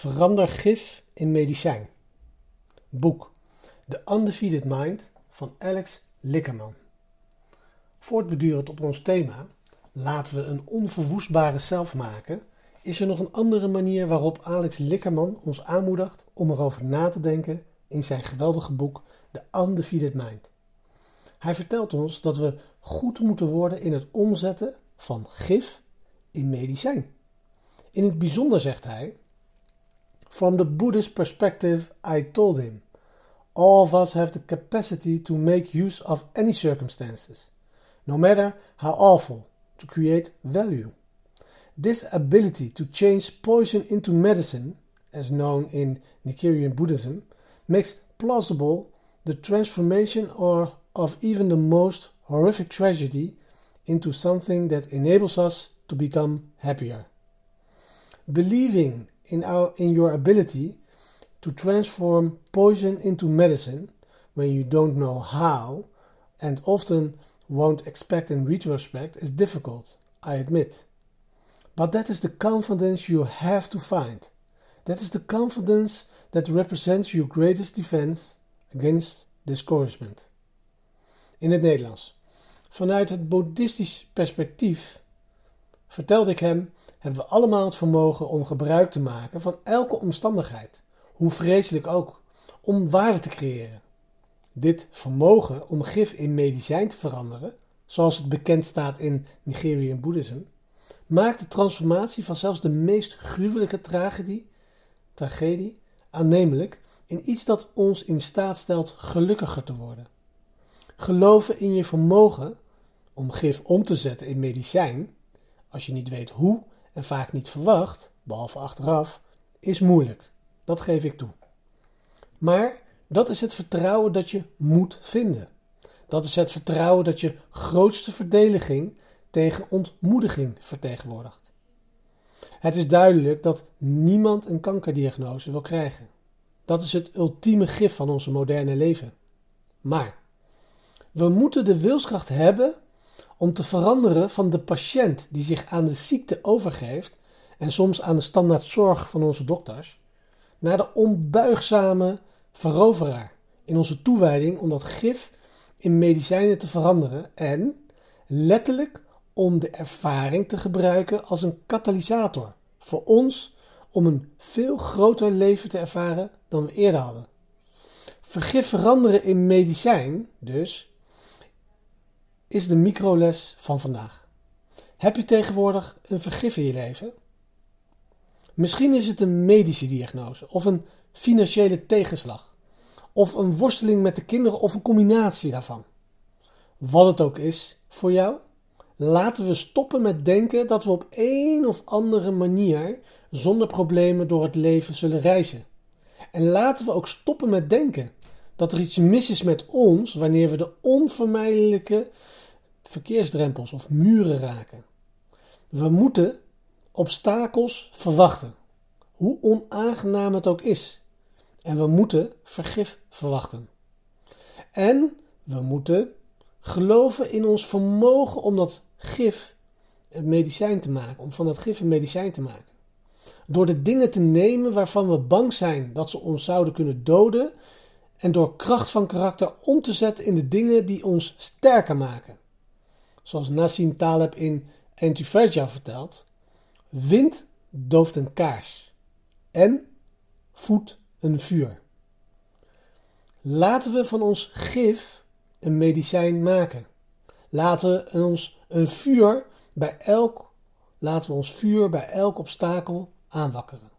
Verander gif in medicijn. Boek The Undefeated Mind van Alex Lickerman. Voortbedurend op ons thema, laten we een onverwoestbare zelf maken, is er nog een andere manier waarop Alex Lickerman ons aanmoedigt om erover na te denken in zijn geweldige boek The Undefeated Mind. Hij vertelt ons dat we goed moeten worden in het omzetten van gif in medicijn. In het bijzonder zegt hij From the Buddhist perspective, I told him, all of us have the capacity to make use of any circumstances, no matter how awful, to create value. This ability to change poison into medicine, as known in Nigerian Buddhism, makes plausible the transformation or of even the most horrific tragedy into something that enables us to become happier. Believing in, our, in your ability to transform poison into medicine when you don't know how and often won't expect in retrospect is difficult, I admit. But that is the confidence you have to find. That is the confidence that represents your greatest defense against discouragement. In het Nederlands. Vanuit het boeddhistisch perspectief vertelde ik hem hebben we allemaal het vermogen om gebruik te maken van elke omstandigheid, hoe vreselijk ook, om waarde te creëren. Dit vermogen om gif in medicijn te veranderen, zoals het bekend staat in Nigerian Boeddhism, maakt de transformatie van zelfs de meest gruwelijke tragedie, tragedie aannemelijk in iets dat ons in staat stelt gelukkiger te worden. Geloven in je vermogen om gif om te zetten in medicijn, als je niet weet hoe en vaak niet verwacht, behalve achteraf, is moeilijk. Dat geef ik toe. Maar dat is het vertrouwen dat je moet vinden. Dat is het vertrouwen dat je grootste verdediging tegen ontmoediging vertegenwoordigt. Het is duidelijk dat niemand een kankerdiagnose wil krijgen. Dat is het ultieme gif van onze moderne leven. Maar we moeten de wilskracht hebben om te veranderen van de patiënt die zich aan de ziekte overgeeft en soms aan de standaardzorg van onze dokters, naar de onbuigzame veroveraar in onze toewijding om dat gif in medicijnen te veranderen en letterlijk om de ervaring te gebruiken als een katalysator voor ons om een veel groter leven te ervaren dan we eerder hadden. Vergif veranderen in medicijn, dus, is de microles van vandaag. Heb je tegenwoordig een vergif in je leven? Misschien is het een medische diagnose of een financiële tegenslag of een worsteling met de kinderen of een combinatie daarvan. Wat het ook is voor jou, laten we stoppen met denken dat we op een of andere manier zonder problemen door het leven zullen reizen. En laten we ook stoppen met denken dat er iets mis is met ons wanneer we de onvermijdelijke verkeersdrempels of muren raken. We moeten obstakels verwachten, hoe onaangenaam het ook is. En we moeten vergif verwachten. En we moeten geloven in ons vermogen om dat gif een medicijn te maken, om van dat gif een medicijn te maken. Door de dingen te nemen waarvan we bang zijn dat ze ons zouden kunnen doden, en door kracht van karakter om te zetten in de dingen die ons sterker maken zoals Nassim Taleb in Antifragile vertelt, wind dooft een kaars en voedt een vuur. Laten we van ons gif een medicijn maken. Laten we ons een vuur bij elk, laten we ons vuur bij elk obstakel aanwakkeren.